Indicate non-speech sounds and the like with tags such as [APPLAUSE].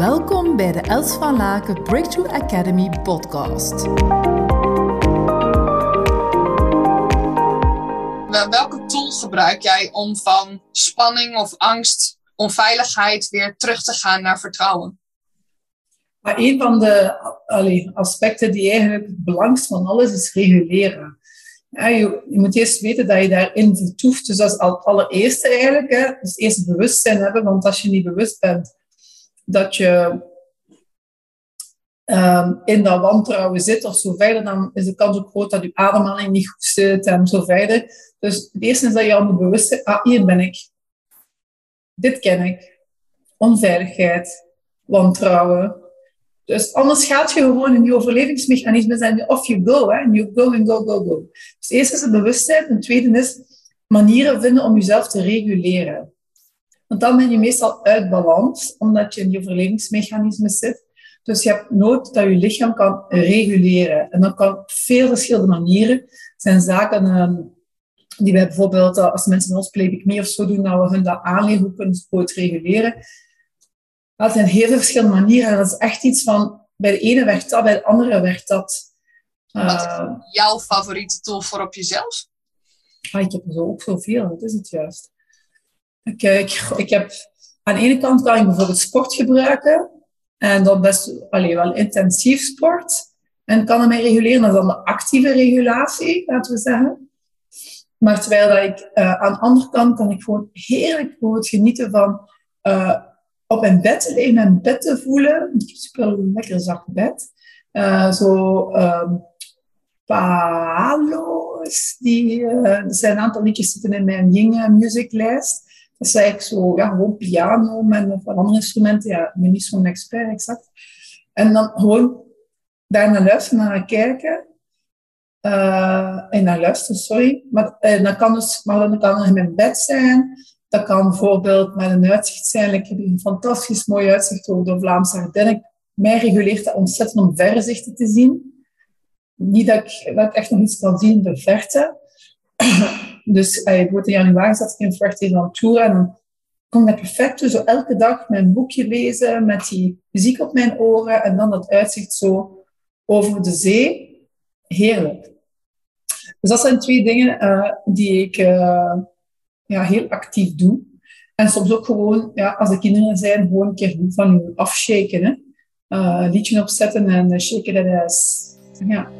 Welkom bij de Els van Laken Breakthrough Academy podcast. Welke tool gebruik jij om van spanning of angst, onveiligheid weer terug te gaan naar vertrouwen? Maar een van de allee, aspecten die eigenlijk het belangrijkste van alles is reguleren. Ja, je, je, moet eerst weten dat je daarin vertoeft. Dus dat is al allereerste eigenlijk. Hè. Dus eerst bewustzijn hebben, want als je niet bewust bent dat je um, in dat wantrouwen zit of zo verder, dan is de kans ook groot dat je ademhaling niet goed zit en zo verder. Dus het eerste is dat je al moet bewust zijn, ah, hier ben ik. Dit ken ik. Onveiligheid, wantrouwen. Dus anders gaat je gewoon in je overlevingsmechanisme zijn off you go. Hè? You go and go, go, go. Dus eerst is het bewustzijn. En tweede is manieren vinden om jezelf te reguleren. Want dan ben je meestal uit balans, omdat je in je overlevingsmechanisme zit. Dus je hebt nood dat je lichaam kan reguleren. En dat kan op veel verschillende manieren. Het zijn zaken ehm, die wij bijvoorbeeld, eh, als mensen ons mee of zo doen, dat we hun dat aanleren, hoe kunnen ze het reguleren. Dat zijn heel veel verschillende manieren. En dat is echt iets van, bij de ene werkt dat, bij de andere werkt dat. Wat is eh, jouw favoriete tool voor op jezelf? Ah, ik heb er zo ook zoveel, dat is het juist. Ik, ik, ik heb, aan de ene kant kan ik bijvoorbeeld sport gebruiken. En dat best allee, wel intensief sport. En kan mij reguleren. Dat is dan de actieve regulatie, laten we zeggen. Maar terwijl dat ik uh, aan de andere kant kan ik gewoon heerlijk gewoon genieten van uh, op mijn bed te liggen, mijn bed te voelen. Ik heb super lekker zacht bed. Zo um, Palo's, die, zijn een aantal liedjes zitten in mijn Ying music lijst. Dat is eigenlijk zo, ja, gewoon piano met of andere instrumenten. Ja, ik ben niet zo'n expert, exact. En dan gewoon daar naar luisteren, naar kijken. Uh, en naar luisteren, sorry. Maar, uh, dat kan dus, maar dan kan in mijn bed zijn. Dat kan bijvoorbeeld met een uitzicht zijn. Ik heb een fantastisch mooi uitzicht over de Vlaamse Ardennen. Mij reguleert dat ontzettend om verzichten te zien. Niet dat ik, dat ik echt nog iets kan zien in de verte. [CLEARS THROAT] Dus uh, bijvoorbeeld in januari zat ik in Fuerteventura Tour en kon ik perfect zo elke dag mijn boekje lezen met die muziek op mijn oren en dan dat uitzicht zo over de zee. Heerlijk. Dus dat zijn twee dingen uh, die ik uh, ja, heel actief doe. En soms ook gewoon, ja, als de kinderen zijn, gewoon een keer van afshaken. Hè? Uh, liedje opzetten en shaken that ass. Ja